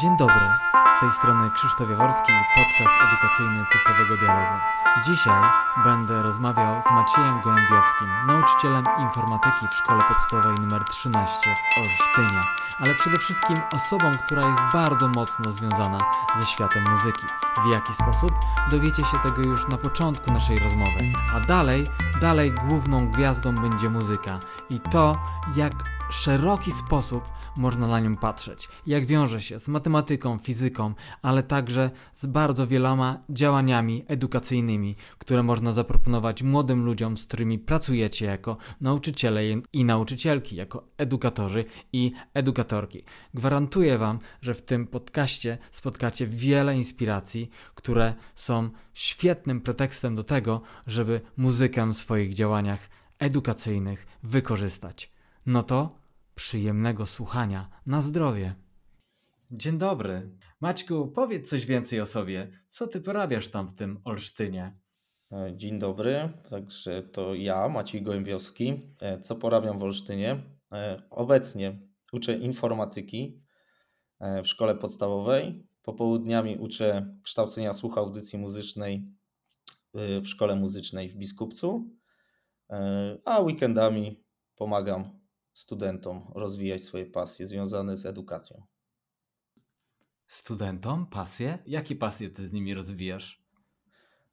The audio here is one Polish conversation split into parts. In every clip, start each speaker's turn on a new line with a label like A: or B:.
A: Dzień dobry, z tej strony Krzysztof Jaworski, podcast edukacyjny Cyfrowego Dialogu. Dzisiaj będę rozmawiał z Maciejem Gołębiowskim, nauczycielem informatyki w Szkole Podstawowej nr 13 w Olsztynie, ale przede wszystkim osobą, która jest bardzo mocno związana ze światem muzyki. W jaki sposób? Dowiecie się tego już na początku naszej rozmowy, a dalej, dalej główną gwiazdą będzie muzyka i to, jak szeroki sposób można na nią patrzeć. Jak wiąże się z matematyką, fizyką, ale także z bardzo wieloma działaniami edukacyjnymi, które można zaproponować młodym ludziom, z którymi pracujecie jako nauczyciele i nauczycielki, jako edukatorzy i edukatorki. Gwarantuję Wam, że w tym podcaście spotkacie wiele inspiracji, które są świetnym pretekstem do tego, żeby muzykę w swoich działaniach edukacyjnych wykorzystać. No to Przyjemnego słuchania. Na zdrowie. Dzień dobry. Maćku, powiedz coś więcej o sobie. Co ty porabiasz tam w tym Olsztynie?
B: E, dzień dobry. Także to ja, Maciej Gołębiowski. E, co porabiam w Olsztynie? E, obecnie uczę informatyki w szkole podstawowej. Popołudniami uczę kształcenia słucha audycji muzycznej w szkole muzycznej w Biskupcu, a weekendami pomagam studentom rozwijać swoje pasje związane z edukacją.
A: Studentom pasje? Jakie pasje ty z nimi rozwijasz?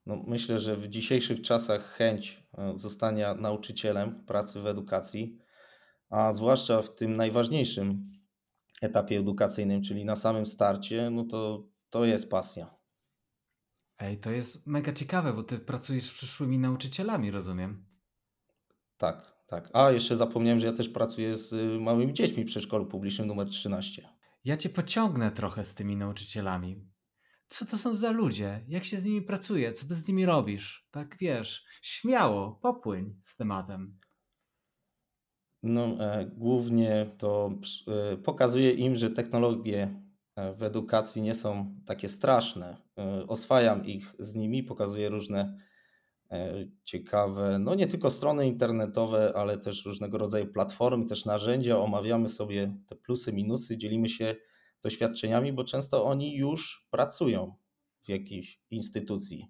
B: No, myślę, że w dzisiejszych czasach chęć e, zostania nauczycielem pracy w edukacji, a zwłaszcza w tym najważniejszym etapie edukacyjnym, czyli na samym starcie, no to, to jest pasja.
A: Ej, to jest mega ciekawe, bo ty pracujesz z przyszłymi nauczycielami, rozumiem.
B: Tak, tak. A jeszcze zapomniałem, że ja też pracuję z y, małymi dziećmi w przedszkolu publicznym numer 13.
A: Ja cię pociągnę trochę z tymi nauczycielami. Co to są za ludzie? Jak się z nimi pracuje? Co ty z nimi robisz? Tak wiesz, śmiało, popłyń z tematem.
B: No, e, głównie to e, pokazuje im, że technologie e, w edukacji nie są takie straszne. E, oswajam ich z nimi, pokazuję różne ciekawe, no nie tylko strony internetowe, ale też różnego rodzaju platformy, też narzędzia. Omawiamy sobie te plusy, minusy, dzielimy się doświadczeniami, bo często oni już pracują w jakiejś instytucji.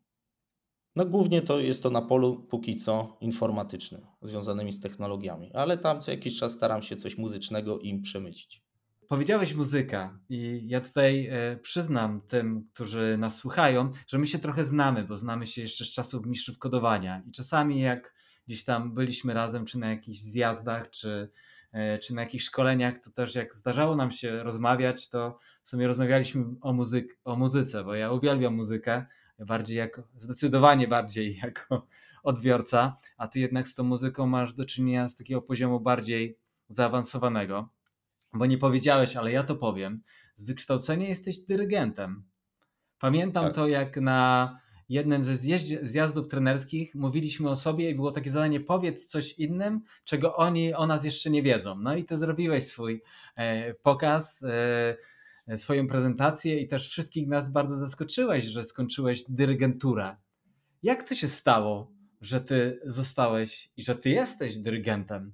B: No głównie to jest to na polu póki co informatycznym, związanymi z technologiami, ale tam co jakiś czas staram się coś muzycznego im przemycić.
A: Powiedziałeś muzyka i ja tutaj e, przyznam tym, którzy nas słuchają, że my się trochę znamy, bo znamy się jeszcze z czasów mistrzów kodowania. I czasami jak gdzieś tam byliśmy razem, czy na jakichś zjazdach, czy, e, czy na jakichś szkoleniach, to też jak zdarzało nam się rozmawiać, to w sumie rozmawialiśmy o, muzyk, o muzyce, bo ja uwielbiam muzykę, bardziej jako, zdecydowanie bardziej jako odbiorca, a ty jednak z tą muzyką masz do czynienia z takiego poziomu bardziej zaawansowanego bo nie powiedziałeś, ale ja to powiem. Z wykształcenia jesteś dyrygentem. Pamiętam tak. to, jak na jednym ze zjazdów trenerskich mówiliśmy o sobie i było takie zadanie: powiedz coś innym, czego oni o nas jeszcze nie wiedzą. No i ty zrobiłeś swój e, pokaz, e, swoją prezentację i też wszystkich nas bardzo zaskoczyłeś, że skończyłeś dyrygenturę. Jak to się stało, że ty zostałeś i że ty jesteś dyrygentem?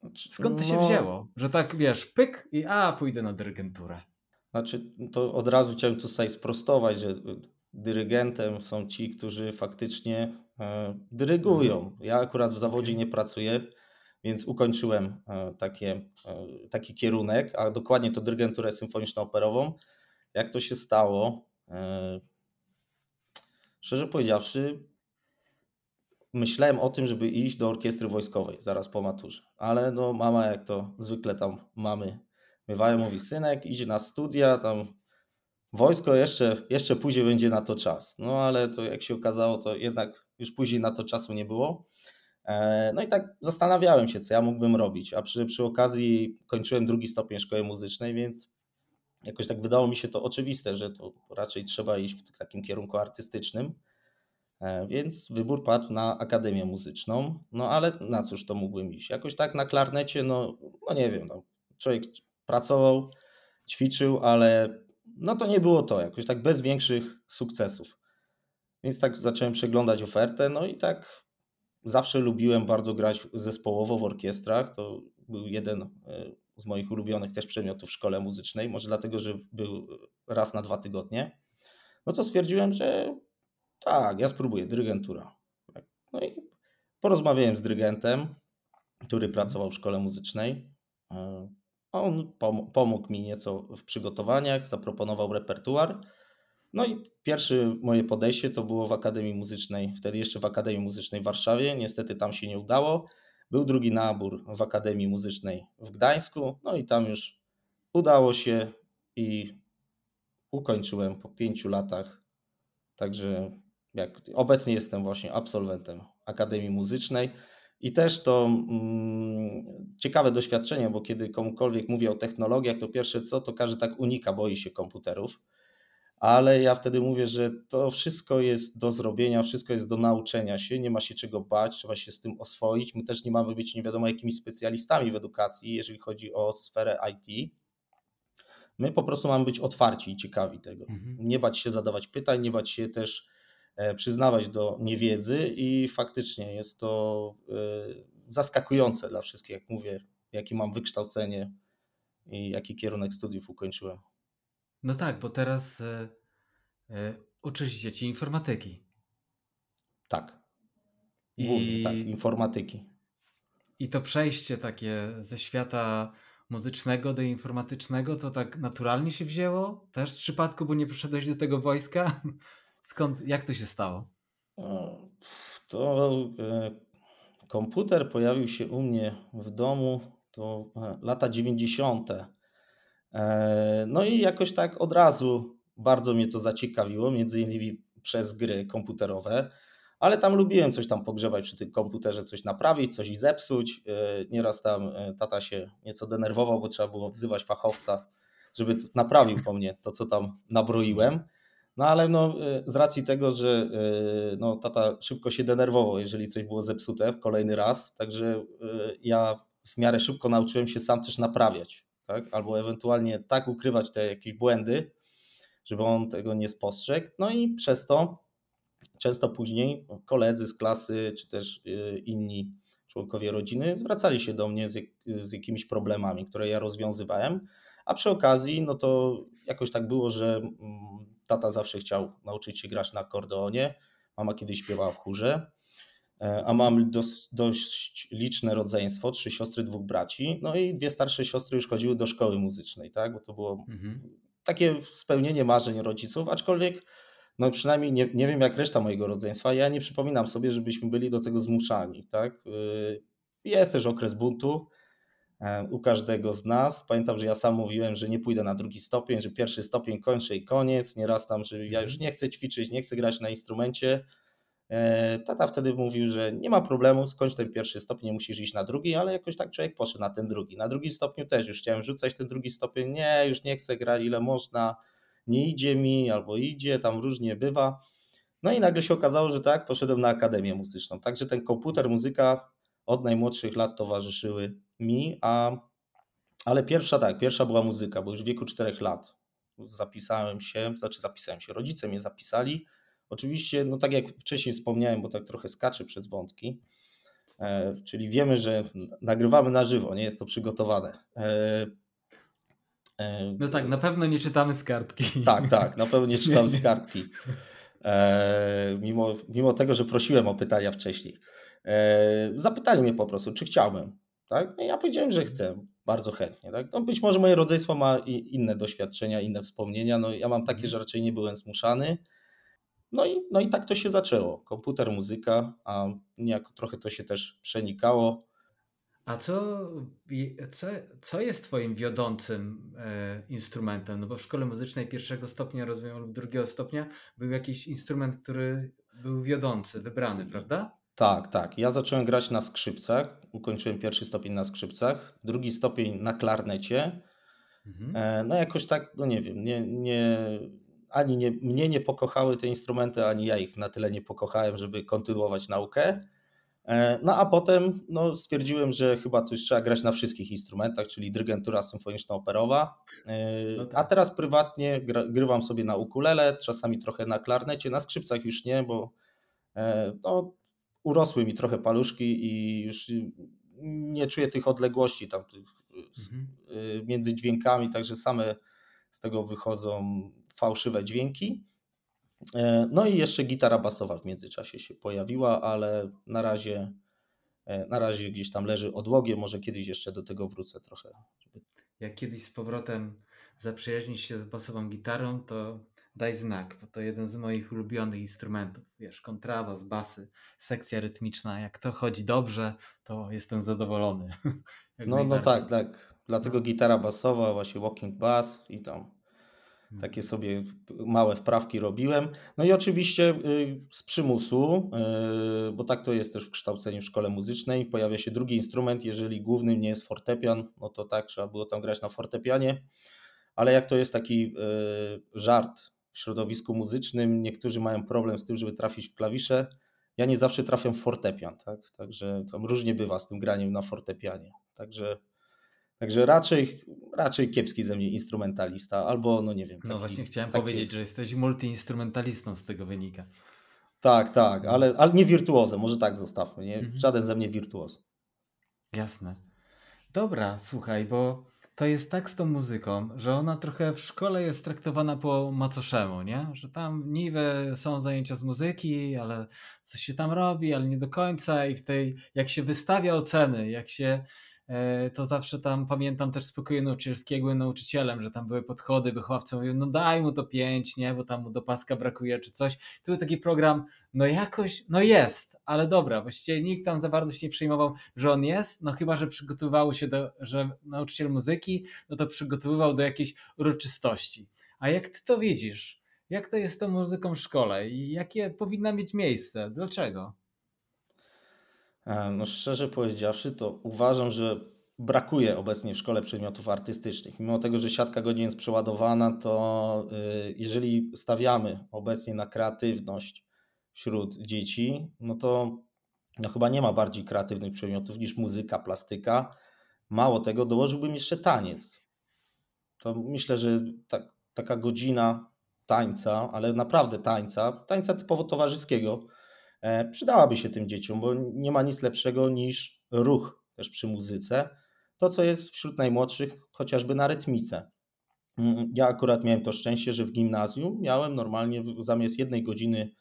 A: Znaczy, Skąd to się no, wzięło? Że tak wiesz, pyk i a, pójdę na dyrygenturę.
B: Znaczy, to od razu chciałem tutaj sprostować, że dyrygentem są ci, którzy faktycznie e, dyrygują. Mhm. Ja akurat w zawodzie nie pracuję, więc ukończyłem e, takie, e, taki kierunek, a dokładnie to dyrygenturę symfoniczno-operową. Jak to się stało? E, szczerze powiedziawszy, myślałem o tym, żeby iść do orkiestry wojskowej zaraz po maturze, ale no mama jak to zwykle tam mamy bywają, mówi synek idź na studia, tam wojsko jeszcze, jeszcze później będzie na to czas. No ale to jak się okazało, to jednak już później na to czasu nie było. E, no i tak zastanawiałem się, co ja mógłbym robić, a przy, przy okazji kończyłem drugi stopień szkoły muzycznej, więc jakoś tak wydało mi się to oczywiste, że to raczej trzeba iść w takim kierunku artystycznym. E, więc wybór padł na Akademię Muzyczną. No ale na cóż to mógłbym iść? Jakoś tak na klarnecie, no, no nie wiem, no, człowiek pracował, ćwiczył, ale no to nie było to, jakoś tak bez większych sukcesów. Więc tak zacząłem przeglądać ofertę, no i tak zawsze lubiłem bardzo grać zespołowo w orkiestrach. To był jeden e, z moich ulubionych też przedmiotów w szkole muzycznej, może dlatego, że był raz na dwa tygodnie, no to stwierdziłem, że tak, ja spróbuję, dyrygentura. Tak. No i porozmawiałem z dyrygentem, który pracował w szkole muzycznej. E, on pomógł mi nieco w przygotowaniach, zaproponował repertuar. No i pierwsze moje podejście to było w Akademii Muzycznej, wtedy jeszcze w Akademii Muzycznej w Warszawie. Niestety tam się nie udało. Był drugi nabór w Akademii Muzycznej w Gdańsku, no i tam już udało się i ukończyłem po pięciu latach. Także jak obecnie jestem właśnie absolwentem Akademii Muzycznej. I też to mm, ciekawe doświadczenie, bo kiedy komukolwiek mówię o technologiach, to pierwsze co, to każdy tak unika, boi się komputerów. Ale ja wtedy mówię, że to wszystko jest do zrobienia, wszystko jest do nauczenia się, nie ma się czego bać, trzeba się z tym oswoić. My też nie mamy być nie wiadomo jakimi specjalistami w edukacji, jeżeli chodzi o sferę IT. My po prostu mamy być otwarci i ciekawi tego. Mhm. Nie bać się zadawać pytań, nie bać się też przyznawać do niewiedzy i faktycznie jest to e, zaskakujące dla wszystkich, jak mówię, jakie mam wykształcenie i jaki kierunek studiów ukończyłem.
A: No tak, bo teraz y, uczysz dzieci informatyki.
B: Tak. Głównie I... tak, informatyki.
A: I to przejście takie ze świata muzycznego do informatycznego, to tak naturalnie się wzięło? Też w przypadku, bo nie przyszedłeś do tego wojska? Skąd, jak to się stało?
B: To e, komputer pojawił się u mnie w domu to e, lata 90. E, no i jakoś tak od razu bardzo mnie to zaciekawiło, między innymi przez gry komputerowe, ale tam lubiłem coś tam pogrzebać przy tym komputerze, coś naprawić, coś i zepsuć. Nieraz tam tata się nieco denerwował, bo trzeba było wzywać fachowca, żeby naprawił po mnie to, co tam nabroiłem. No ale no, y, z racji tego, że y, no, tata szybko się denerwował, jeżeli coś było zepsute kolejny raz, także y, ja w miarę szybko nauczyłem się sam też naprawiać, tak? albo ewentualnie tak ukrywać te jakieś błędy, żeby on tego nie spostrzegł. No i przez to często później koledzy z klasy, czy też inni członkowie rodziny zwracali się do mnie z, z jakimiś problemami, które ja rozwiązywałem, a przy okazji, no to jakoś tak było, że mm, Tata zawsze chciał nauczyć się grać na akordeonie. Mama kiedyś śpiewała w chórze. E, a mam dość, dość liczne rodzeństwo, trzy siostry, dwóch braci. No i dwie starsze siostry już chodziły do szkoły muzycznej, tak? Bo to było mhm. takie spełnienie marzeń rodziców, aczkolwiek no przynajmniej nie, nie wiem jak reszta mojego rodzeństwa, ja nie przypominam sobie, żebyśmy byli do tego zmuszani, tak? Y, jest też okres buntu, u każdego z nas. Pamiętam, że ja sam mówiłem, że nie pójdę na drugi stopień, że pierwszy stopień kończę i koniec. Nieraz tam, że ja już mhm. nie chcę ćwiczyć, nie chcę grać na instrumencie. E, tata wtedy mówił, że nie ma problemu, skończ ten pierwszy stopień, nie musisz iść na drugi, ale jakoś tak człowiek poszedł na ten drugi. Na drugim stopniu też już chciałem rzucać ten drugi stopień, nie, już nie chcę grać ile można, nie idzie mi albo idzie, tam różnie bywa. No i nagle się okazało, że tak, poszedłem na Akademię Muzyczną. Także ten komputer, muzyka od najmłodszych lat towarzyszyły mi, a, ale pierwsza tak, pierwsza była muzyka, bo już w wieku 4 lat zapisałem się, znaczy zapisałem się, rodzice mnie zapisali. Oczywiście, no tak jak wcześniej wspomniałem, bo tak trochę skaczę przez wątki, e, czyli wiemy, że nagrywamy na żywo, nie jest to przygotowane. E,
A: e, no tak, na pewno nie czytamy z kartki.
B: Tak, tak, na pewno nie czytam z kartki. E, mimo, mimo tego, że prosiłem o pytania wcześniej. E, zapytali mnie po prostu, czy chciałbym. Tak? No I ja powiedziałem, że chcę, bardzo chętnie. Tak? No być może moje rodzeństwo ma inne doświadczenia, inne wspomnienia. No ja mam takie, mhm. że raczej nie byłem zmuszany. No i, no i tak to się zaczęło. Komputer, muzyka, a niejako trochę to się też przenikało.
A: A co, co, co jest Twoim wiodącym e, instrumentem? No bo w szkole muzycznej pierwszego stopnia, rozumiem, lub drugiego stopnia był jakiś instrument, który był wiodący, wybrany, prawda?
B: Tak, tak. Ja zacząłem grać na skrzypcach. Ukończyłem pierwszy stopień na skrzypcach, drugi stopień na klarnecie. Mhm. E, no jakoś tak, no nie wiem, nie, nie, ani nie, mnie nie pokochały te instrumenty, ani ja ich na tyle nie pokochałem, żeby kontynuować naukę. E, no a potem no, stwierdziłem, że chyba tu już trzeba grać na wszystkich instrumentach, czyli dyrygentura symfoniczno-operowa. E, no tak. A teraz prywatnie grywam sobie na ukulele, czasami trochę na klarnecie, na skrzypcach już nie, bo no, urosły mi trochę paluszki i już nie czuję tych odległości tam tych y, mhm. między dźwiękami, także same z tego wychodzą fałszywe dźwięki. No i jeszcze gitara basowa w międzyczasie się pojawiła, ale na razie, na razie gdzieś tam leży odłogiem, może kiedyś jeszcze do tego wrócę trochę.
A: Jak kiedyś z powrotem zaprzyjaźnisz się z basową gitarą, to daj znak, bo to jeden z moich ulubionych instrumentów. Wiesz, kontrabas, basy, sekcja rytmiczna. Jak to chodzi dobrze, to jestem zadowolony.
B: no, no tak, tak. Dlatego no. gitara basowa, właśnie walking bass i tam takie mhm. sobie małe wprawki robiłem. No i oczywiście y, z przymusu, y, bo tak to jest też w kształceniu w szkole muzycznej, pojawia się drugi instrument, jeżeli głównym nie jest fortepian, no to tak, trzeba było tam grać na fortepianie, ale jak to jest taki y, żart w środowisku muzycznym, niektórzy mają problem z tym, żeby trafić w klawisze, ja nie zawsze trafiam w fortepian, tak? Także tam różnie bywa z tym graniem na fortepianie. Także Także raczej, raczej kiepski ze mnie instrumentalista, albo no nie wiem.
A: No taki, no właśnie chciałem taki... powiedzieć, że jesteś multiinstrumentalistą z tego wynika.
B: Tak, tak, ale, ale nie wirtuozem, może tak zostawmy, nie? Mhm. Żaden ze mnie wirtuoz.
A: Jasne. Dobra, słuchaj, bo to jest tak z tą muzyką, że ona trochę w szkole jest traktowana po macoszemu, nie? Że tam niby są zajęcia z muzyki, ale coś się tam robi, ale nie do końca i w tej, jak się wystawia oceny, jak się E, to zawsze tam pamiętam też spokoju nauczycielskiego nauczycielem, że tam były podchody, wychowawcy mówią, no daj mu to pięć, nie, bo tam mu do paska brakuje czy coś. To był taki program, no jakoś, no jest, ale dobra, właściwie nikt tam za bardzo się nie przejmował, że on jest, no chyba, że przygotowywało się do, że nauczyciel muzyki, no to przygotowywał do jakiejś uroczystości. A jak ty to widzisz? Jak to jest z tą muzyką w szkole i jakie powinna mieć miejsce? Dlaczego?
B: E, no szczerze powiedziawszy, to uważam, że brakuje obecnie w szkole przedmiotów artystycznych. Mimo tego, że siatka godzin jest przeładowana, to y, jeżeli stawiamy obecnie na kreatywność wśród dzieci, no to no chyba nie ma bardziej kreatywnych przedmiotów niż muzyka, plastyka. Mało tego, dołożyłbym jeszcze taniec. To myślę, że ta, taka godzina tańca, ale naprawdę tańca, tańca typowo towarzyskiego, E, przydałaby się tym dzieciom, bo nie ma nic lepszego niż ruch też przy muzyce. To, co jest wśród najmłodszych, chociażby na rytmice. Mm, ja akurat miałem to szczęście, że w gimnazjum miałem normalnie zamiast jednej godziny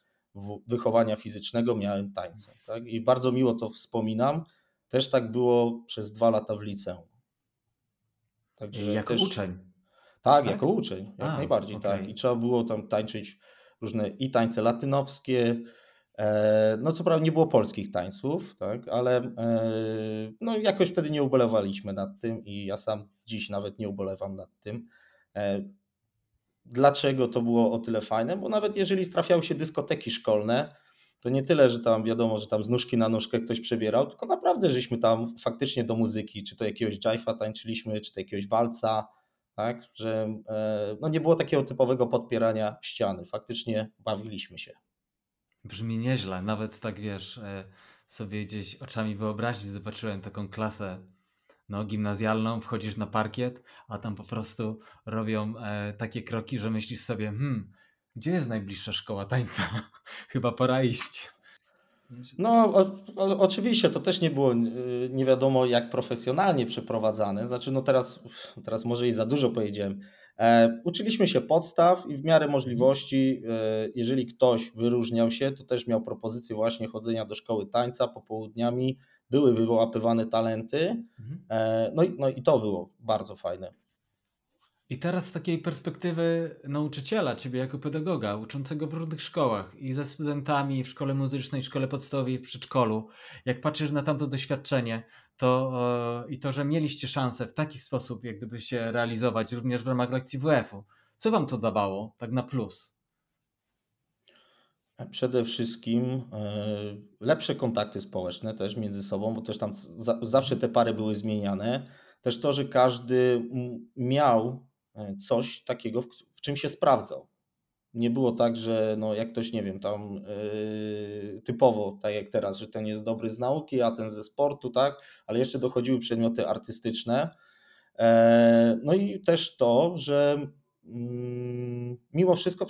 B: wychowania fizycznego miałem tańce. Tak? I bardzo miło to wspominam. Też tak było przez dwa lata w liceum.
A: Także jako też... uczeń.
B: Tak, tak, jako uczeń, jak A, najbardziej okay. tak. I trzeba było tam tańczyć różne i tańce latynoskie, E, no co prawda nie było polskich tańców, tak, ale e, no jakoś wtedy nie ubolewaliśmy nad tym i ja sam dziś nawet nie ubolewam nad tym. E, dlaczego to było o tyle fajne? Bo nawet jeżeli trafiały się dyskoteki szkolne, to nie tyle, że tam wiadomo, że tam z nóżki na nóżkę ktoś przebierał, tylko naprawdę żeśmy tam faktycznie do muzyki, czy to jakiegoś jive'a tańczyliśmy, czy to jakiegoś walca, tak, że no nie było takiego typowego podpierania ściany, faktycznie bawiliśmy się.
A: Brzmi nieźle, nawet tak wiesz, e, sobie gdzieś oczami wyobrazić, zobaczyłem taką klasę no, gimnazjalną, wchodzisz na parkiet, a tam po prostu robią e, takie kroki, że myślisz sobie, hmm, gdzie jest najbliższa szkoła tańca? Chyba pora iść.
B: No, o, o, oczywiście to też nie było y, nie wiadomo jak profesjonalnie przeprowadzane. Znaczy, no teraz, teraz może i za dużo powiedziałem. E, uczyliśmy się podstaw i w miarę możliwości, e, jeżeli ktoś wyróżniał się, to też miał propozycję właśnie chodzenia do szkoły tańca popołudniami, były wyłapywane talenty, mhm. e, no, i, no i to było bardzo fajne.
A: I teraz z takiej perspektywy nauczyciela, ciebie jako pedagoga, uczącego w różnych szkołach i ze studentami w szkole muzycznej, szkole podstawowej, w przedszkolu, jak patrzysz na tamto doświadczenie, to e, i to, że mieliście szansę w taki sposób, jak gdyby się realizować również w ramach lekcji WF-u, co wam to dawało, tak na plus?
B: Przede wszystkim e, lepsze kontakty społeczne też między sobą, bo też tam zawsze te pary były zmieniane. Też to, że każdy miał E, coś takiego, w, czym się sprawdzał. Nie było tak, że no jak ktoś, nie wiem, tam yy, typowo, tak jak teraz, że ten jest dobry z nauki, a ten ze sportu, tak, ale jeszcze dochodziły przedmioty artystyczne. No i też to, że mm, mimo wszystko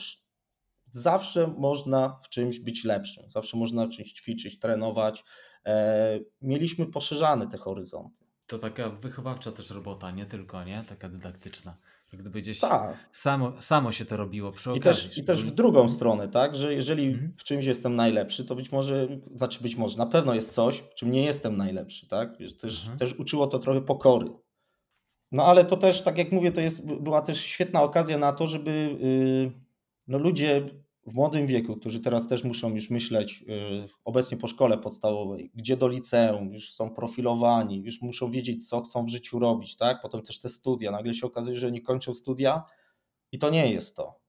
B: zawsze można w czymś być lepszym, zawsze można w czymś ćwiczyć, trenować. E, mieliśmy poszerzane te horyzonty.
A: to taka wychowawcza też robota, nie tylko, nie? Taka dydaktyczna. Jak gdyby gdzieś
B: Tak.
A: samo, samo się to robiło przy
B: I
A: okazji.
B: też, I też w drugą stronę, tak? Że jeżeli
A: Mhm.
B: w czymś jestem najlepszy, to być może, znaczy być może, na pewno jest coś, w czym nie jestem najlepszy, tak? Też,
A: Mhm.
B: też uczyło to trochę pokory. No ale to też, tak jak mówię, to jest, była też świetna okazja na to, żeby yy, no ludzie w młodym wieku, którzy teraz też muszą już myśleć yy, obecnie po szkole podstawowej, gdzie do liceum, już są profilowani, już muszą wiedzieć, co chcą w życiu robić, tak? Potem też te studia. Nagle się okazuje, że oni kończą studia i to nie jest to.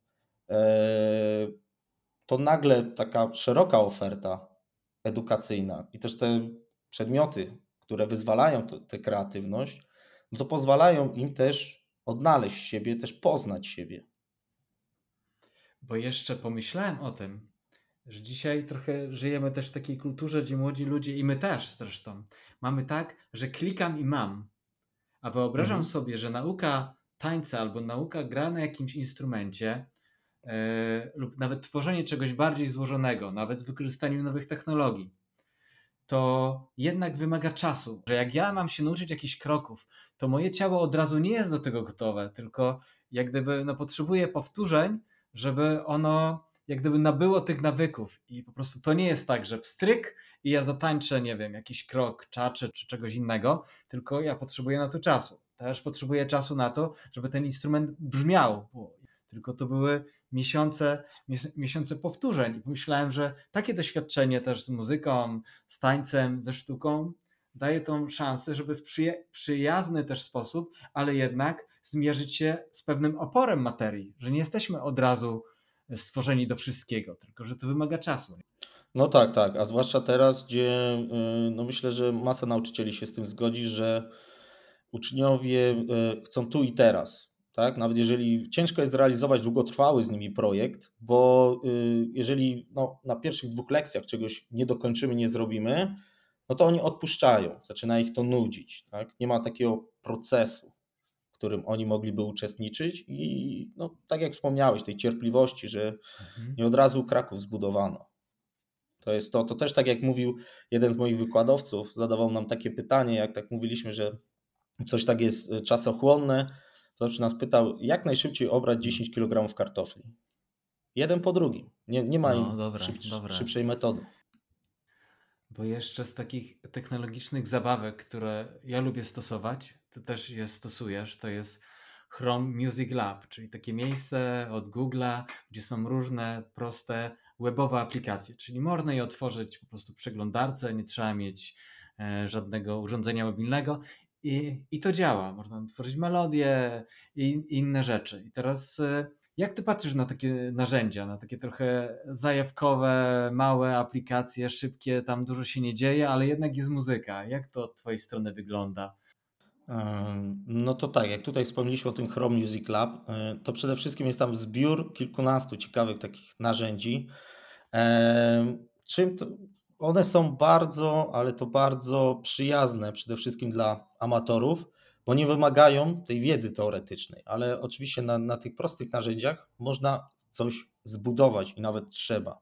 B: Eee, To nagle taka szeroka oferta edukacyjna i też te przedmioty, które wyzwalają tę kreatywność, no to pozwalają im też odnaleźć siebie, też poznać siebie.
A: Bo jeszcze pomyślałem o tym, że dzisiaj trochę żyjemy też w takiej kulturze, gdzie młodzi ludzie, i my też zresztą, mamy tak, że klikam i mam. A wyobrażam
B: Mhm.
A: sobie, że nauka tańca albo nauka gra na jakimś instrumencie, e, lub nawet tworzenie czegoś bardziej złożonego, nawet z wykorzystaniem nowych technologii, to jednak wymaga czasu. Że jak ja mam się nauczyć jakichś kroków, to moje ciało od razu nie jest do tego gotowe, tylko jak gdyby no, potrzebuje powtórzeń, żeby ono jak gdyby nabyło tych nawyków. I po prostu to nie jest tak, że pstryk i ja zatańczę, nie wiem, jakiś krok, czaczy czy czegoś innego, tylko ja potrzebuję na to czasu. Też potrzebuję czasu na to, żeby ten instrument brzmiał. Tylko to były miesiące, mies- miesiące powtórzeń. I pomyślałem, że takie doświadczenie też z muzyką, z tańcem, ze sztuką daje tą szansę, żeby w przyja- przyjazny też sposób, ale jednak zmierzyć się z pewnym oporem materii, że nie jesteśmy od razu stworzeni do wszystkiego, tylko że to wymaga czasu.
B: No tak, tak, a zwłaszcza teraz, gdzie y, no myślę, że masa nauczycieli się z tym zgodzi, że uczniowie y, chcą tu i teraz. Tak? Nawet jeżeli ciężko jest zrealizować długotrwały z nimi projekt, bo jeżeli no, na pierwszych dwóch lekcjach czegoś nie dokończymy, nie zrobimy, no to oni odpuszczają, zaczyna ich to nudzić. Tak? Nie ma takiego procesu, którym oni mogliby uczestniczyć i no, tak jak wspomniałeś, tej cierpliwości, że
A: Mhm.
B: nie od razu Kraków zbudowano. To jest to, to też tak jak mówił jeden z moich wykładowców, zadawał nam takie pytanie, jak tak mówiliśmy, że coś tak jest y, czasochłonne, to zawsze nas pytał, jak najszybciej obrać 10 kg kartofli. Jeden po drugim. Nie, nie ma
A: No, dobra,
B: szyb,
A: dobra.
B: szybszej metody.
A: Bo jeszcze z takich technologicznych zabawek, które ja lubię stosować, ty też je stosujesz, to jest Chrome Music Lab, czyli takie miejsce od Google'a, gdzie są różne proste webowe aplikacje, czyli można je otworzyć po prostu w przeglądarce, nie trzeba mieć e, żadnego urządzenia mobilnego i, i to działa. Można tworzyć melodie i, i inne rzeczy. I teraz e, jak ty patrzysz na takie narzędzia, na takie trochę zajawkowe, małe aplikacje, szybkie, tam dużo się nie dzieje, ale jednak jest muzyka. Jak to od twojej strony wygląda?
B: No to tak, jak tutaj wspomnieliśmy o tym Chrome Music Lab, y, to przede wszystkim jest tam zbiór kilkunastu ciekawych takich narzędzi. Czym to? One są bardzo, ale to bardzo przyjazne przede wszystkim dla amatorów, bo nie wymagają tej wiedzy teoretycznej, ale oczywiście na, na tych prostych narzędziach można coś zbudować i nawet trzeba.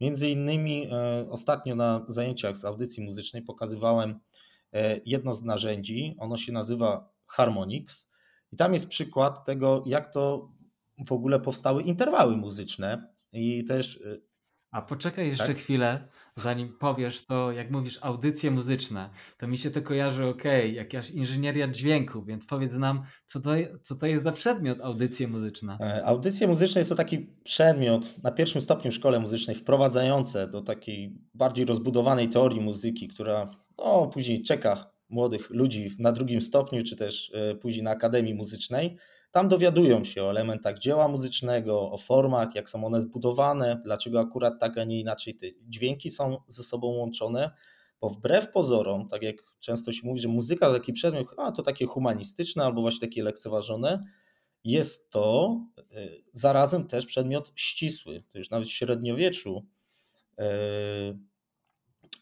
B: Między innymi e, ostatnio na zajęciach z audycji muzycznej pokazywałem e, jedno z narzędzi, ono się nazywa Harmonix i tam jest przykład tego, jak to w ogóle powstały interwały muzyczne i też e,
A: A poczekaj jeszcze
B: Tak?
A: chwilę, zanim powiesz to, jak mówisz audycje muzyczne, to mi się to kojarzy, okej, jakaś inżynieria dźwięku, więc powiedz nam, co to, co to jest za przedmiot audycje muzyczne.
B: E, Audycje muzyczne jest to taki przedmiot na pierwszym stopniu w szkole muzycznej wprowadzające do takiej bardziej rozbudowanej teorii muzyki, która no, później czeka młodych ludzi na drugim stopniu, czy też e, później na akademii muzycznej. Tam dowiadują się o elementach dzieła muzycznego, o formach, jak są one zbudowane, dlaczego akurat tak, a nie inaczej te dźwięki są ze sobą łączone. Bo wbrew pozorom, tak jak często się mówi, że muzyka to taki przedmiot, a to takie humanistyczne albo właśnie takie lekceważone, jest to y, zarazem też przedmiot ścisły. To już nawet w średniowieczu y,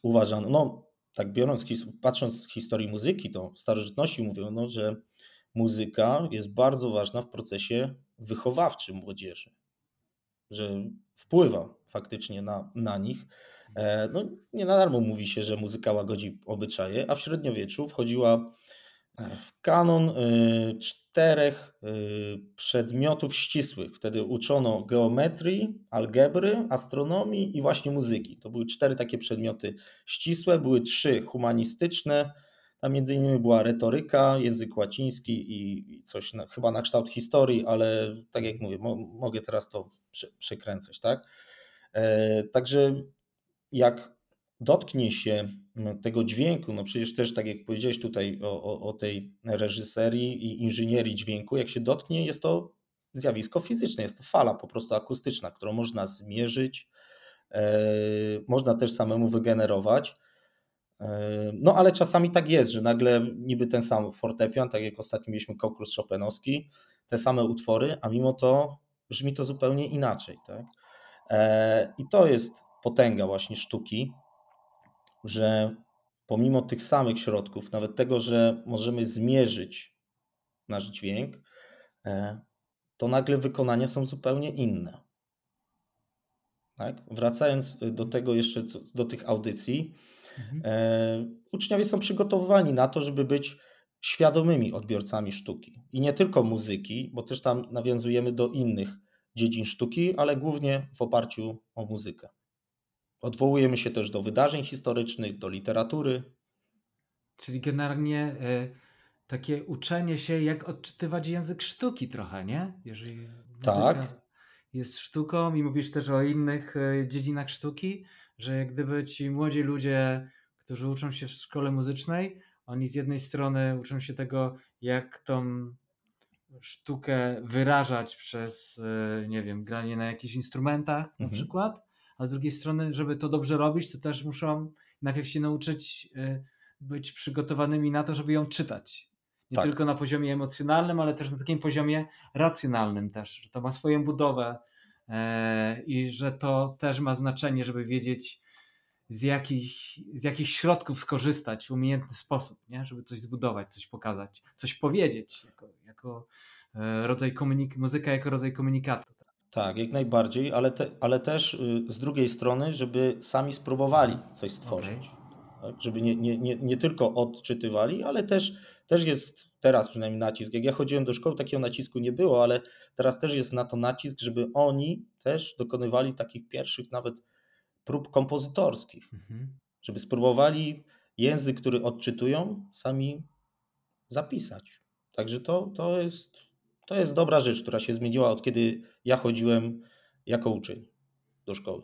B: uważano, no tak biorąc, patrząc z historii muzyki, to w starożytności mówiono, że muzyka jest bardzo ważna w procesie wychowawczym młodzieży, że wpływa faktycznie na, na nich. E, No, nie na darmo mówi się, że muzyka łagodzi obyczaje, a w średniowieczu wchodziła w kanon y, czterech y, przedmiotów ścisłych. Wtedy uczono geometrii, algebry, astronomii i właśnie muzyki. To były cztery takie przedmioty ścisłe, były trzy humanistyczne. Tam między innymi była retoryka, język łaciński i coś na, chyba na kształt historii, ale tak jak mówię, mo, mogę teraz to prze, przekręcać, tak? E, także jak dotknie się tego dźwięku, no przecież też tak jak powiedziałeś tutaj o, o, o, tej reżyserii i inżynierii dźwięku, jak się dotknie, jest to zjawisko fizyczne, jest to fala po prostu akustyczna, którą można zmierzyć, e, można też samemu wygenerować. E, no ale czasami tak jest, że nagle niby ten sam fortepian, tak jak ostatnio mieliśmy konkurs Chopinowski, te same utwory, a mimo to brzmi to zupełnie inaczej. Tak? E, I to jest potęga właśnie sztuki, że pomimo tych samych środków, nawet tego, że możemy zmierzyć nasz dźwięk, e, to nagle wykonania są zupełnie inne. Tak? Wracając do tego jeszcze, do tych audycji, mhm. e, uczniowie są przygotowywani na to, żeby być świadomymi odbiorcami sztuki. I nie tylko muzyki, bo też tam nawiązujemy do innych dziedzin sztuki, ale głównie w oparciu o muzykę. Odwołujemy się też do wydarzeń historycznych, do literatury.
A: Czyli generalnie y, takie uczenie się, jak odczytywać język sztuki trochę, nie? Jeżeli
B: tak.
A: jest sztuką i mówisz też o innych y, dziedzinach sztuki, że jak gdyby ci młodzi ludzie, którzy uczą się w szkole muzycznej, oni z jednej strony uczą się tego, jak tą sztukę wyrażać przez, y, nie wiem, granie na jakichś instrumentach na mhm. przykład, a z drugiej strony, żeby to dobrze robić, to też muszą najpierw się nauczyć y, być przygotowanymi na to, żeby ją czytać. Nie tak. tylko na poziomie emocjonalnym, ale też na takim poziomie racjonalnym też, że to ma swoją budowę e, i że to też ma znaczenie, żeby wiedzieć z jakich, z jakich środków skorzystać w umiejętny sposób, nie? żeby coś zbudować, coś pokazać, coś powiedzieć jako, jako e, rodzaj komunik- muzyka jako rodzaj komunikatu.
B: Tak, jak najbardziej, ale, te, ale też y, z drugiej strony, żeby sami spróbowali coś stworzyć. Okay. Tak? Żeby nie, nie, nie, nie tylko odczytywali, ale też, też jest teraz przynajmniej nacisk. Jak ja chodziłem do szkoły, takiego nacisku nie było, ale teraz też jest na to nacisk, żeby oni też dokonywali takich pierwszych nawet prób kompozytorskich. Mhm. Żeby spróbowali język, który odczytują, sami zapisać. Także to, to jest to jest dobra rzecz, która się zmieniła od kiedy ja chodziłem jako uczeń do szkoły.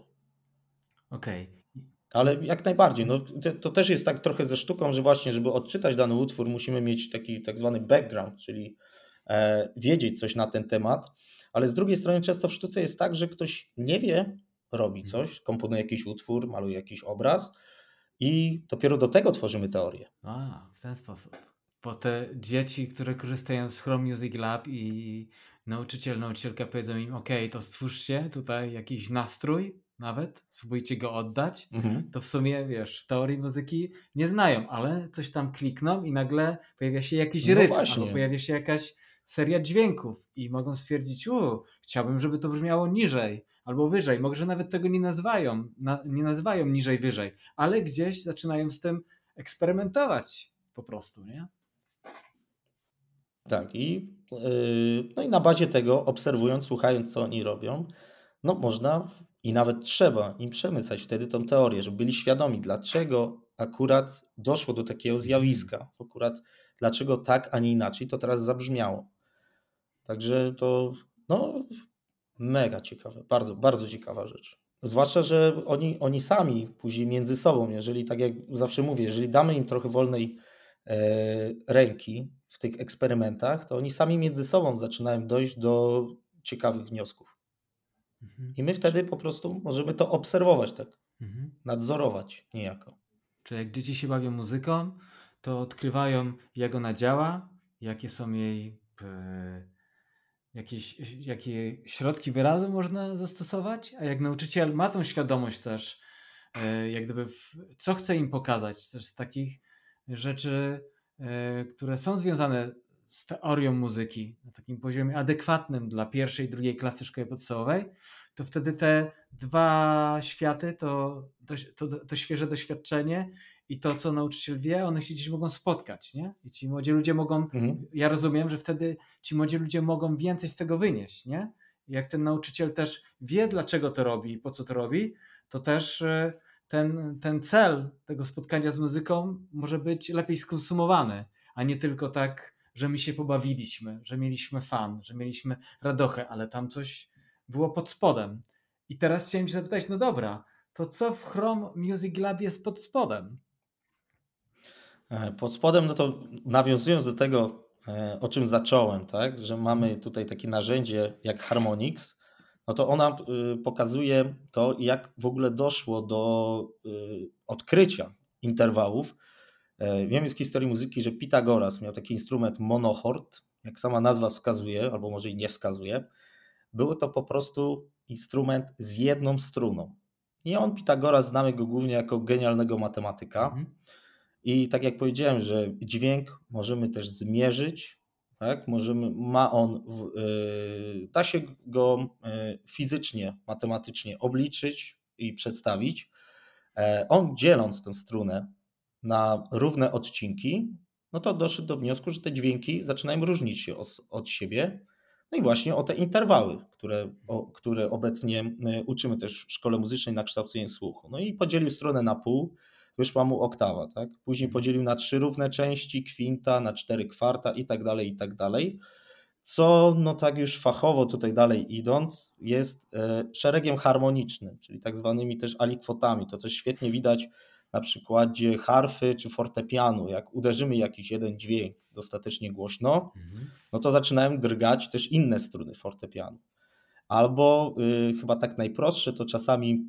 A: Okej. Okay.
B: Ale jak najbardziej, no, to, też jest tak trochę ze sztuką, że właśnie, żeby odczytać dany utwór, musimy mieć taki tak zwany background, czyli e, wiedzieć coś na ten temat, ale z drugiej strony często w sztuce jest tak, że ktoś nie wie, robi mhm. coś, komponuje jakiś utwór, maluje jakiś obraz i dopiero do tego tworzymy teorię.
A: A, w ten sposób. Bo te dzieci, które korzystają z Chrome Music Lab i nauczyciel, nauczycielka powiedzą im, ok, to stwórzcie tutaj jakiś nastrój nawet, spróbujcie go oddać, mhm. to w sumie, wiesz, teorii muzyki nie znają, ale coś tam klikną i nagle pojawia się jakiś no rytm, właśnie. albo pojawia się jakaś seria dźwięków i mogą stwierdzić, u, chciałbym, żeby to brzmiało niżej albo wyżej, może nawet tego nie nazywają, na, nie nazywają niżej, wyżej, ale gdzieś zaczynają z tym eksperymentować po prostu, nie?
B: Tak, i, yy, no i na bazie tego, obserwując, słuchając, co oni robią, no można i nawet trzeba im przemycać wtedy tą teorię, żeby byli świadomi, dlaczego akurat doszło do takiego zjawiska, akurat dlaczego tak, a nie inaczej to teraz zabrzmiało. Także to no, mega ciekawe, bardzo, bardzo ciekawa rzecz. Zwłaszcza, że oni, oni sami później między sobą, jeżeli tak jak zawsze mówię, jeżeli damy im trochę wolnej ręki, w tych eksperymentach, to oni sami między sobą zaczynają dojść do ciekawych wniosków. Mhm. I my wtedy po prostu możemy to obserwować, tak, mhm. nadzorować niejako.
A: Czyli jak dzieci się bawią muzyką, to odkrywają, jak ona działa, jakie są jej e, jakieś, jakie środki wyrazu można zastosować, a jak nauczyciel ma tą świadomość też, e, jak gdyby, w, co chce im pokazać, też z takich rzeczy E, które są związane z teorią muzyki na takim poziomie adekwatnym dla pierwszej i drugiej klasy szkoły podstawowej, to wtedy te dwa światy, to, to, to, świeże doświadczenie i to, co nauczyciel wie, one się gdzieś mogą spotkać, nie? I ci młodzi ludzie mogą, mhm. ja rozumiem, że wtedy ci młodzi ludzie mogą więcej z tego wynieść, nie? Jak ten nauczyciel też wie, dlaczego to robi i po co to robi, to też e, ten, ten cel tego spotkania z muzyką może być lepiej skonsumowany, a nie tylko tak, że my się pobawiliśmy, że mieliśmy fan, że mieliśmy radochę, ale tam coś było pod spodem. I teraz chciałem się zapytać, no dobra, to co w Chrome Music Lab jest pod spodem?
B: E, pod spodem, no to nawiązując do tego, e, o czym zacząłem, tak, że mamy tutaj takie narzędzie jak Harmonix, no to ona y, pokazuje to, jak w ogóle doszło do y, odkrycia interwałów. E, wiem z historii muzyki, że Pitagoras miał taki instrument monochord, jak sama nazwa wskazuje, albo może i nie wskazuje. Był to po prostu instrument z jedną struną. I on, Pitagoras, znamy go głównie jako genialnego matematyka. Mhm. I tak jak powiedziałem, że dźwięk możemy też zmierzyć, tak? Możemy, ma on, yy, da się go yy, fizycznie, matematycznie obliczyć i przedstawić. E, on dzieląc tę strunę na równe odcinki, no to doszedł do wniosku, że te dźwięki zaczynają różnić się od, od siebie. No i właśnie o te interwały, które, o, które obecnie uczymy też w szkole muzycznej na kształcenie słuchu. No i podzielił stronę na pół wyszła mu oktawa, tak? Później podzielił na trzy równe części, kwinta, na cztery kwarta i tak dalej, i tak dalej. Co, no tak już fachowo tutaj dalej idąc, jest e, szeregiem harmonicznym, czyli tak zwanymi też alikwotami. To też świetnie widać na przykładzie harfy czy fortepianu. Jak uderzymy jakiś jeden dźwięk dostatecznie głośno, mhm. no to zaczynają drgać też inne struny fortepianu. Albo y, chyba tak najprostsze, to czasami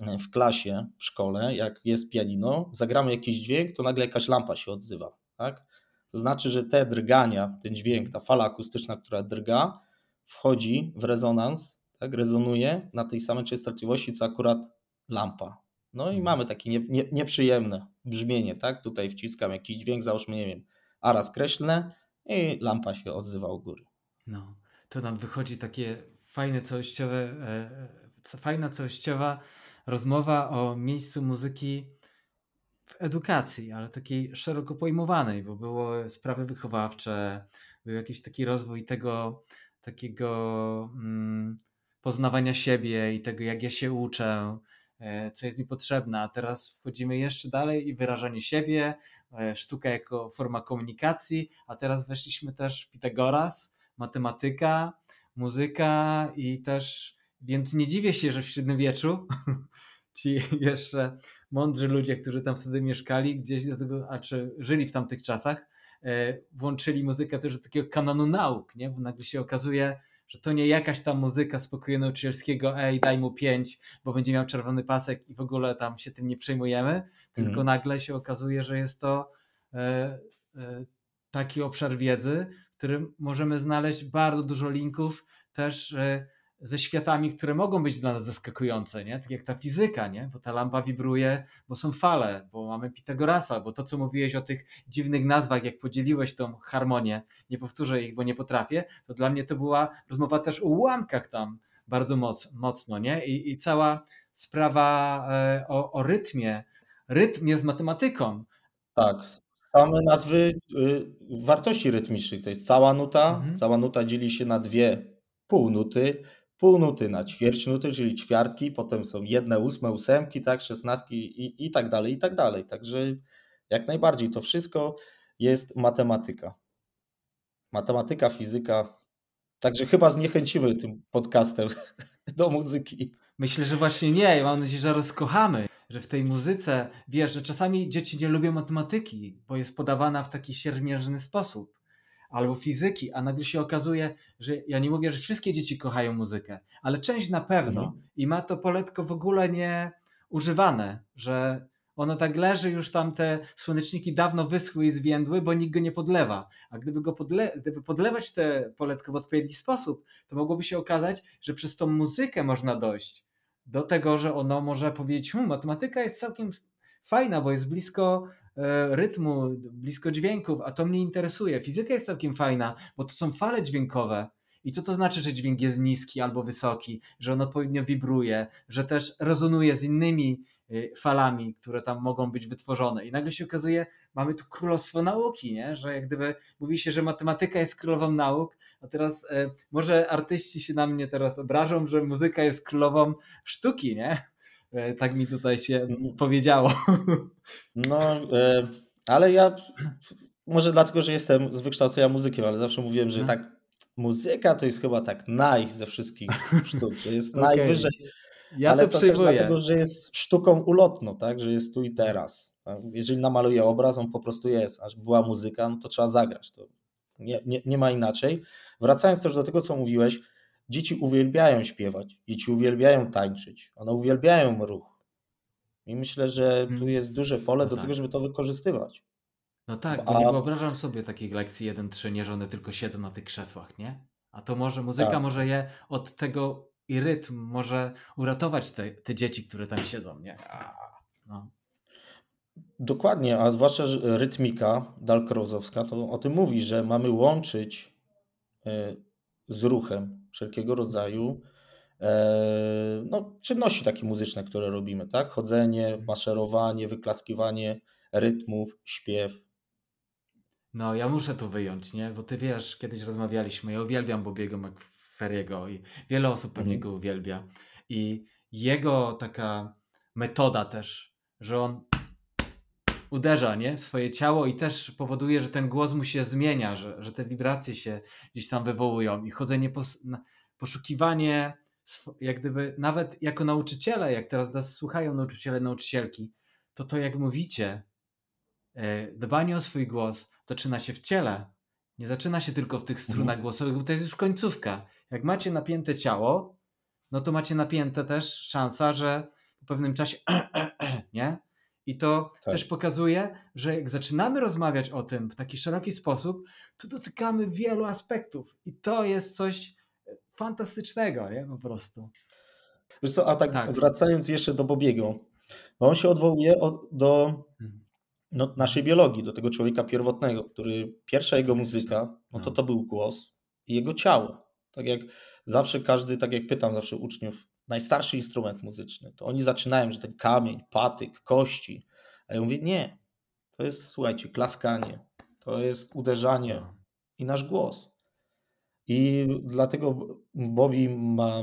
B: w klasie, w szkole, jak jest pianino, zagramy jakiś dźwięk, to nagle jakaś lampa się odzywa. Tak? To znaczy, że te drgania, ten dźwięk, ta fala akustyczna, która drga, wchodzi w rezonans, tak? rezonuje na tej samej częstotliwości, co akurat lampa. No i mhm. mamy takie nie, nie, nieprzyjemne brzmienie, tak? Tutaj wciskam jakiś dźwięk, załóżmy, nie wiem, a raz kreślę i lampa się odzywa u góry.
A: No, to nam wychodzi takie fajne całościowe, e, e fajna całościowa rozmowa o miejscu muzyki w edukacji, ale takiej szeroko pojmowanej, bo było sprawy wychowawcze, był jakiś taki rozwój tego takiego mm, poznawania siebie i tego, jak ja się uczę, e, co jest mi potrzebne. A teraz wchodzimy jeszcze dalej i wyrażanie siebie, e, sztuka jako forma komunikacji, a teraz weszliśmy też Pitagoras, matematyka, muzyka i też, więc nie dziwię się, że w średniowieczu ci jeszcze mądrzy ludzie, którzy tam wtedy mieszkali, gdzieś do tego, a czy żyli w tamtych czasach, e, włączyli muzykę też do takiego kanonu nauk, nie? bo nagle się okazuje, że to nie jakaś tam muzyka spokoju nauczycielskiego, ej, daj mu pięć, bo będzie miał czerwony pasek i w ogóle tam się tym nie przejmujemy, tylko mhm. nagle się okazuje, że jest to e, e, taki obszar wiedzy, w którym możemy znaleźć bardzo dużo linków też ze światami, które mogą być dla nas zaskakujące, nie? Tak jak ta fizyka, nie? Bo ta lampa wibruje, bo są fale, bo mamy Pitagorasa, bo to, co mówiłeś o tych dziwnych nazwach, jak podzieliłeś tą harmonię, nie powtórzę ich, bo nie potrafię, to dla mnie to była rozmowa też o ułamkach tam bardzo moc, mocno, nie? I, i cała sprawa e, o, o rytmie, rytm jest matematyką.
B: Tak, same nazwy y, wartości rytmicznych, to jest cała nuta, mhm. cała nuta dzieli się na dwie półnuty, pół nuty na ćwierć nuty, czyli ćwiartki, potem są jedne ósme, ósemki, tak, szesnastki i, i tak dalej, i tak dalej. Także jak najbardziej to wszystko jest matematyka. Matematyka, fizyka. Także chyba zniechęcimy tym podcastem do muzyki.
A: Myślę, że właśnie nie. Mam nadzieję, że rozkochamy, że w tej muzyce, wiesz, że czasami dzieci nie lubią matematyki, bo jest podawana w taki siermierzny sposób albo fizyki, a nagle się okazuje, że ja nie mówię, że wszystkie dzieci kochają muzykę, ale część na pewno mhm. i ma to poletko w ogóle nie używane, że ono tak leży, już tam te słoneczniki dawno wyschły i zwiędły, bo nikt go nie podlewa. A gdyby go podle gdyby podlewać te poletko w odpowiedni sposób, to mogłoby się okazać, że przez tą muzykę można dojść do tego, że ono może powiedzieć, hm, matematyka jest całkiem fajna, bo jest blisko rytmu, blisko dźwięków, a to mnie interesuje. Fizyka jest całkiem fajna, bo to są fale dźwiękowe I co to znaczy, że dźwięk jest niski albo wysoki, że on odpowiednio wibruje, że też rezonuje z innymi y, falami, które tam mogą być wytworzone. I nagle się okazuje, mamy tu królestwo nauki, nie? że jak gdyby mówi się, że matematyka jest królową nauk, a teraz e, może artyści się na mnie teraz obrażą, że muzyka jest królową sztuki, nie? E, tak mi tutaj się powiedziało.
B: No, e, ale ja może dlatego, że jestem z wykształcenia muzykiem, ale zawsze mówiłem, że mhm. tak muzyka to jest chyba tak naj ze wszystkich sztuk, że jest okay. najwyżej. Ja ale to, też dlatego, że jest sztuką ulotną, tak, że jest tu i teraz. Jeżeli namaluje obraz, on po prostu jest. Aż była muzyka, no to trzeba zagrać. To nie, nie, nie ma inaczej. Wracając też do tego, co mówiłeś, dzieci uwielbiają śpiewać, dzieci uwielbiają tańczyć, one uwielbiają ruch. I myślę, że tu mhm. jest duże pole no do tak. tego, żeby to wykorzystywać.
A: No tak, bo A... nie wyobrażam sobie takiej lekcji 1-3, nie, że one tylko siedzą na tych krzesłach, nie? A to może muzyka tak. może je od tego i rytm może uratować te, te dzieci, które tam siedzą, nie? No.
B: Dokładnie, a zwłaszcza rytmika Dalkrozowska to o tym mówi, że mamy łączyć e, z ruchem wszelkiego rodzaju e, no, czynności takie muzyczne, które robimy, tak? Chodzenie, maszerowanie, wyklaskiwanie rytmów, śpiew.
A: No, ja muszę tu wyjąć, nie? Bo ty wiesz, kiedyś rozmawialiśmy, ja uwielbiam Bobiego McFerriego i wiele osób pewnie mhm. go uwielbia. I jego taka metoda też, że on uderza nie? swoje ciało i też powoduje, że ten głos mu się zmienia, że, że te wibracje się gdzieś tam wywołują i chodzenie, pos, poszukiwanie, jak gdyby nawet jako nauczyciele, jak teraz nas słuchają nauczyciele, nauczycielki, to to jak mówicie, e, dbanie o swój głos zaczyna się w ciele. Nie zaczyna się tylko w tych strunach mhm. głosowych, bo to jest już końcówka. Jak macie napięte ciało, no to macie napięte też szansa, że po pewnym czasie nie? I to tak. też pokazuje, że jak zaczynamy rozmawiać o tym w taki szeroki sposób, to dotykamy wielu aspektów. I to jest coś e, fantastycznego, nie? Po prostu.
B: Wiesz co, a tak, tak. wracając jeszcze do Bobiego, bo on się odwołuje do mhm. no, naszej biologii, do tego człowieka pierwotnego, który pierwsza jego muzyka, no to no. to był głos i jego ciało. Tak jak zawsze każdy, tak jak pytam zawsze uczniów, najstarszy instrument muzyczny, to oni zaczynają, że ten kamień, patyk, kości. A ja mówię, nie. To jest, słuchajcie, klaskanie, to jest uderzanie no. i nasz głos. I dlatego Bobby ma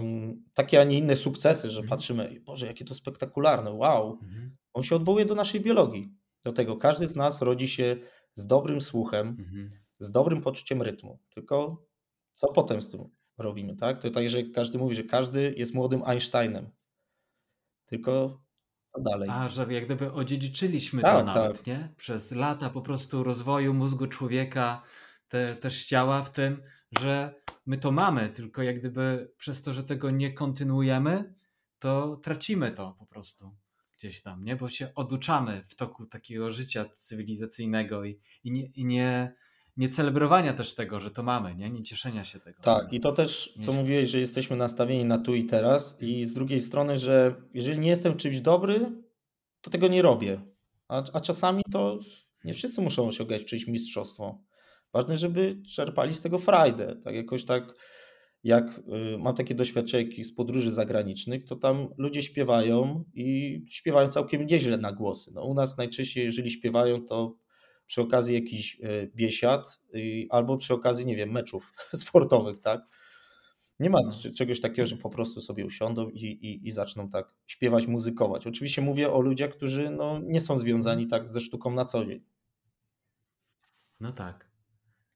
B: takie, a nie inne sukcesy, że mhm. patrzymy, Boże, jakie to spektakularne, wow. Mhm. On się odwołuje do naszej biologii. Do tego każdy z nas rodzi się z dobrym słuchem, mhm. z dobrym poczuciem rytmu. Tylko co potem z tym? Robimy, tak? To tak, że każdy mówi, że każdy jest młodym Einsteinem. Tylko co dalej?
A: A, że jak gdyby odziedziczyliśmy tak, to nawet, tak. nie? Przez lata po prostu rozwoju mózgu człowieka, te, też ciała w tym, że my to mamy, tylko jak gdyby przez to, że tego nie kontynuujemy, to tracimy to po prostu gdzieś tam, nie? Bo się oduczamy w toku takiego życia cywilizacyjnego i, i, nie, i nie, nie celebrowania też tego, że to mamy, nie, nie cieszenia się tego.
B: Tak, i to też, co mówiłeś, że jesteśmy nastawieni na tu i teraz, i z drugiej strony, że jeżeli nie jestem czymś dobry, to tego nie robię. A, a czasami to nie wszyscy muszą osiągać czyjeś mistrzostwo. Ważne, żeby czerpali z tego frajdę. Tak jakoś tak, jak y, mam takie doświadczenia z podróży zagranicznych, to tam ludzie śpiewają i śpiewają całkiem nieźle na głosy. No, u nas najczęściej, jeżeli śpiewają, to przy okazji jakichś e, biesiad albo przy okazji, nie wiem, meczów sportowych, tak? Nie ma no. czegoś takiego, że po prostu sobie usiądą i, i, i zaczną tak śpiewać, muzykować. Oczywiście mówię o ludziach, którzy no, nie są związani tak ze sztuką na co dzień.
A: No tak.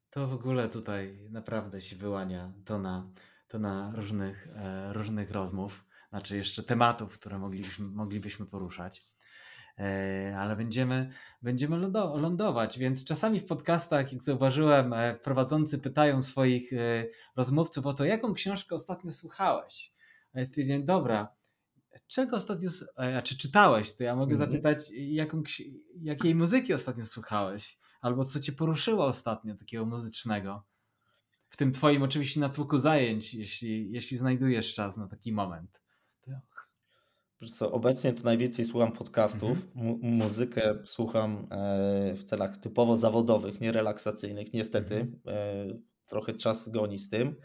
A: To w ogóle tutaj naprawdę się wyłania to na, to na różnych, e, różnych rozmów, znaczy jeszcze tematów, które moglibyśmy, moglibyśmy poruszać. E, ale będziemy, będziemy lądować, więc czasami w podcastach, jak zauważyłem, e, prowadzący pytają swoich e, rozmówców o to, jaką książkę ostatnio słuchałeś. A ja stwierdziłem, dobra, czego ostatnio, a czy czytałeś, to ja mogę mm -hmm. zapytać, jaką, jakiej muzyki ostatnio słuchałeś, albo co cię poruszyło ostatnio takiego muzycznego. W tym twoim oczywiście natłoku zajęć, jeśli, jeśli znajdujesz czas na taki moment.
B: Co, obecnie to najwięcej słucham podcastów. Mhm. muzykę słucham e, w celach typowo zawodowych, nie relaksacyjnych. Niestety, mhm. e, trochę czas goni z tym.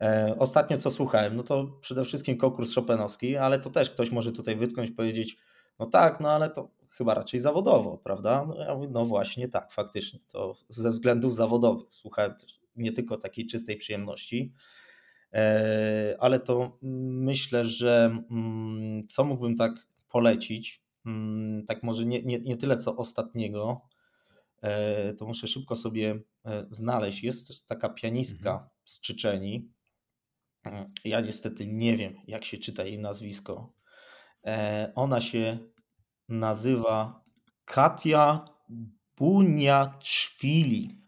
B: E, ostatnio co słuchałem, no to przede wszystkim konkurs Chopinowski, ale to też ktoś może tutaj wytknąć, powiedzieć, no tak, no ale to chyba raczej zawodowo, prawda? No, ja mówię, no właśnie tak, faktycznie, to ze względów zawodowych. Słuchałem też nie tylko takiej czystej przyjemności, e, ale to myślę, że mm, co mógłbym tak polecić, mm, tak może nie, nie, nie tyle co ostatniego, e, to muszę szybko sobie znaleźć. Jest taka pianistka mhm. z Czyczeni, Mm, ja niestety nie wiem, jak się czyta jej nazwisko. E, ona się nazywa Katia Buniaczwili.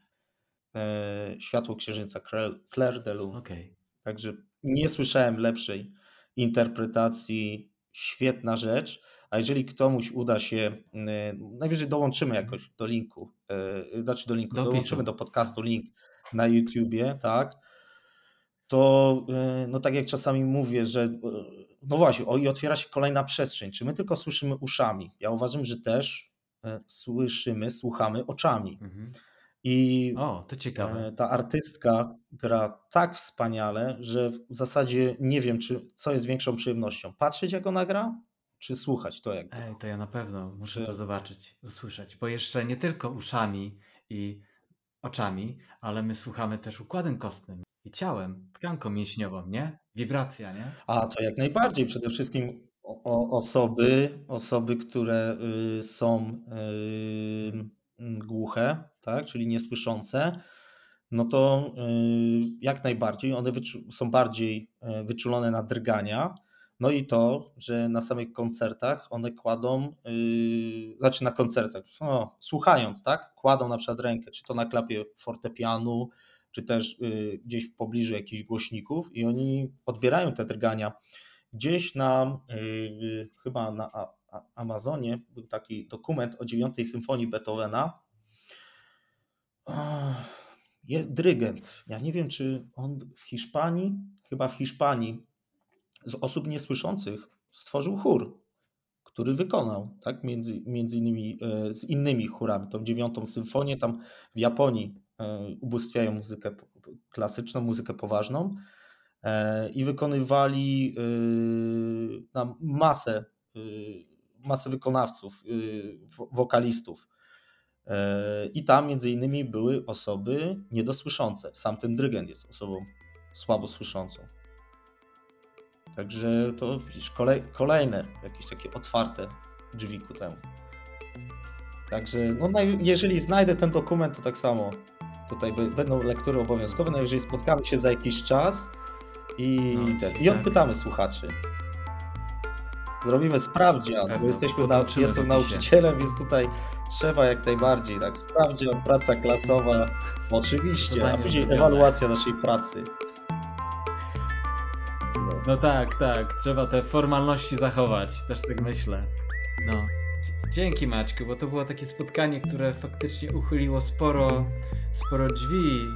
B: E, Światło Księżyca, Claire de Lune. Okay. Także nie słyszałem lepszej interpretacji. Świetna rzecz. A jeżeli komuś uda się, e, najwyżej dołączymy jakoś do linku, znaczy do linku, do dołączymy do podcastu link na YouTubie, tak? to e, no tak jak czasami mówię, że e, no właśnie, o i otwiera się kolejna przestrzeń. Czy my tylko słyszymy uszami? Ja uważam, że też e, słyszymy, słuchamy oczami. Mhm. I
A: o, to ciekawe.
B: ta artystka gra tak wspaniale, że w zasadzie nie wiem, czy co jest większą przyjemnością. Patrzeć jak ona gra, czy słuchać to jak
A: Ej, to ja na pewno muszę to zobaczyć, usłyszeć, bo jeszcze nie tylko uszami i oczami, ale my słuchamy też układem kostnym i ciałem, tkanką mięśniową, nie? Wibracja, nie?
B: A to jak najbardziej. Przede wszystkim o, osoby, osoby, które y, są y, głuche, tak, czyli niesłyszące, no to y, jak najbardziej one są bardziej y, wyczulone na drgania. No i to, że na samych koncertach one kładą, yy, znaczy na koncertach, no, słuchając, tak, kładą na przykład rękę, czy to na klapie fortepianu, czy też y, gdzieś w pobliżu jakichś głośników i oni odbierają te drgania. Gdzieś na, y, chyba na Amazonie był taki dokument o dziewiątej symfonii Beethovena. Dyrygent, ja nie wiem, czy on w Hiszpanii, chyba w Hiszpanii, z osób niesłyszących stworzył chór, który wykonał, tak, między, między innymi e, z innymi chórami, tą dziewiątą symfonię, tam w Japonii E, ubóstwiają muzykę klasyczną, muzykę poważną e, i wykonywali na masę, masę wykonawców, wokalistów. I tam między innymi były osoby niedosłyszące. Sam ten dyrygent jest osobą słabo słyszącą. Także to widzisz, kolej, kolejne jakieś takie otwarte drzwi ku temu. Także no, jeżeli znajdę ten dokument, to tak samo Tutaj będą lektury obowiązkowe, najwyżej spotkamy się za jakiś czas i, no, ten, i odpytamy słuchaczy. Zrobimy sprawdzian, bo jesteśmy na, jestem nauczycielem, więc tutaj trzeba jak najbardziej, tak, sprawdzian, praca klasowa, oczywiście, a później ewaluacja naszej pracy.
A: No. no tak, tak, trzeba te formalności zachować, też tak myślę. No. Dzięki Maćku, bo to było takie spotkanie, które faktycznie uchyliło sporo, sporo drzwi.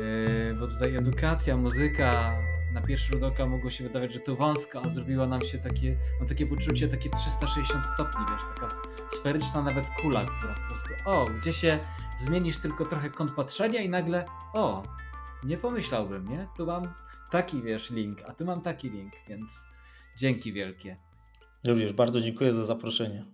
A: Yy, bo tutaj edukacja, muzyka, na pierwszy rzut oka mogło się wydawać, że to wąsko, a zrobiła nam się takie, no takie poczucie, takie 360 stopni, wiesz, taka sferyczna nawet kula, która po prostu, o, gdzie się zmienisz tylko trochę kąt patrzenia i nagle, o, nie pomyślałbym, nie? Tu mam taki, wiesz, link, a tu mam taki link, więc dzięki wielkie.
B: Również bardzo dziękuję za zaproszenie.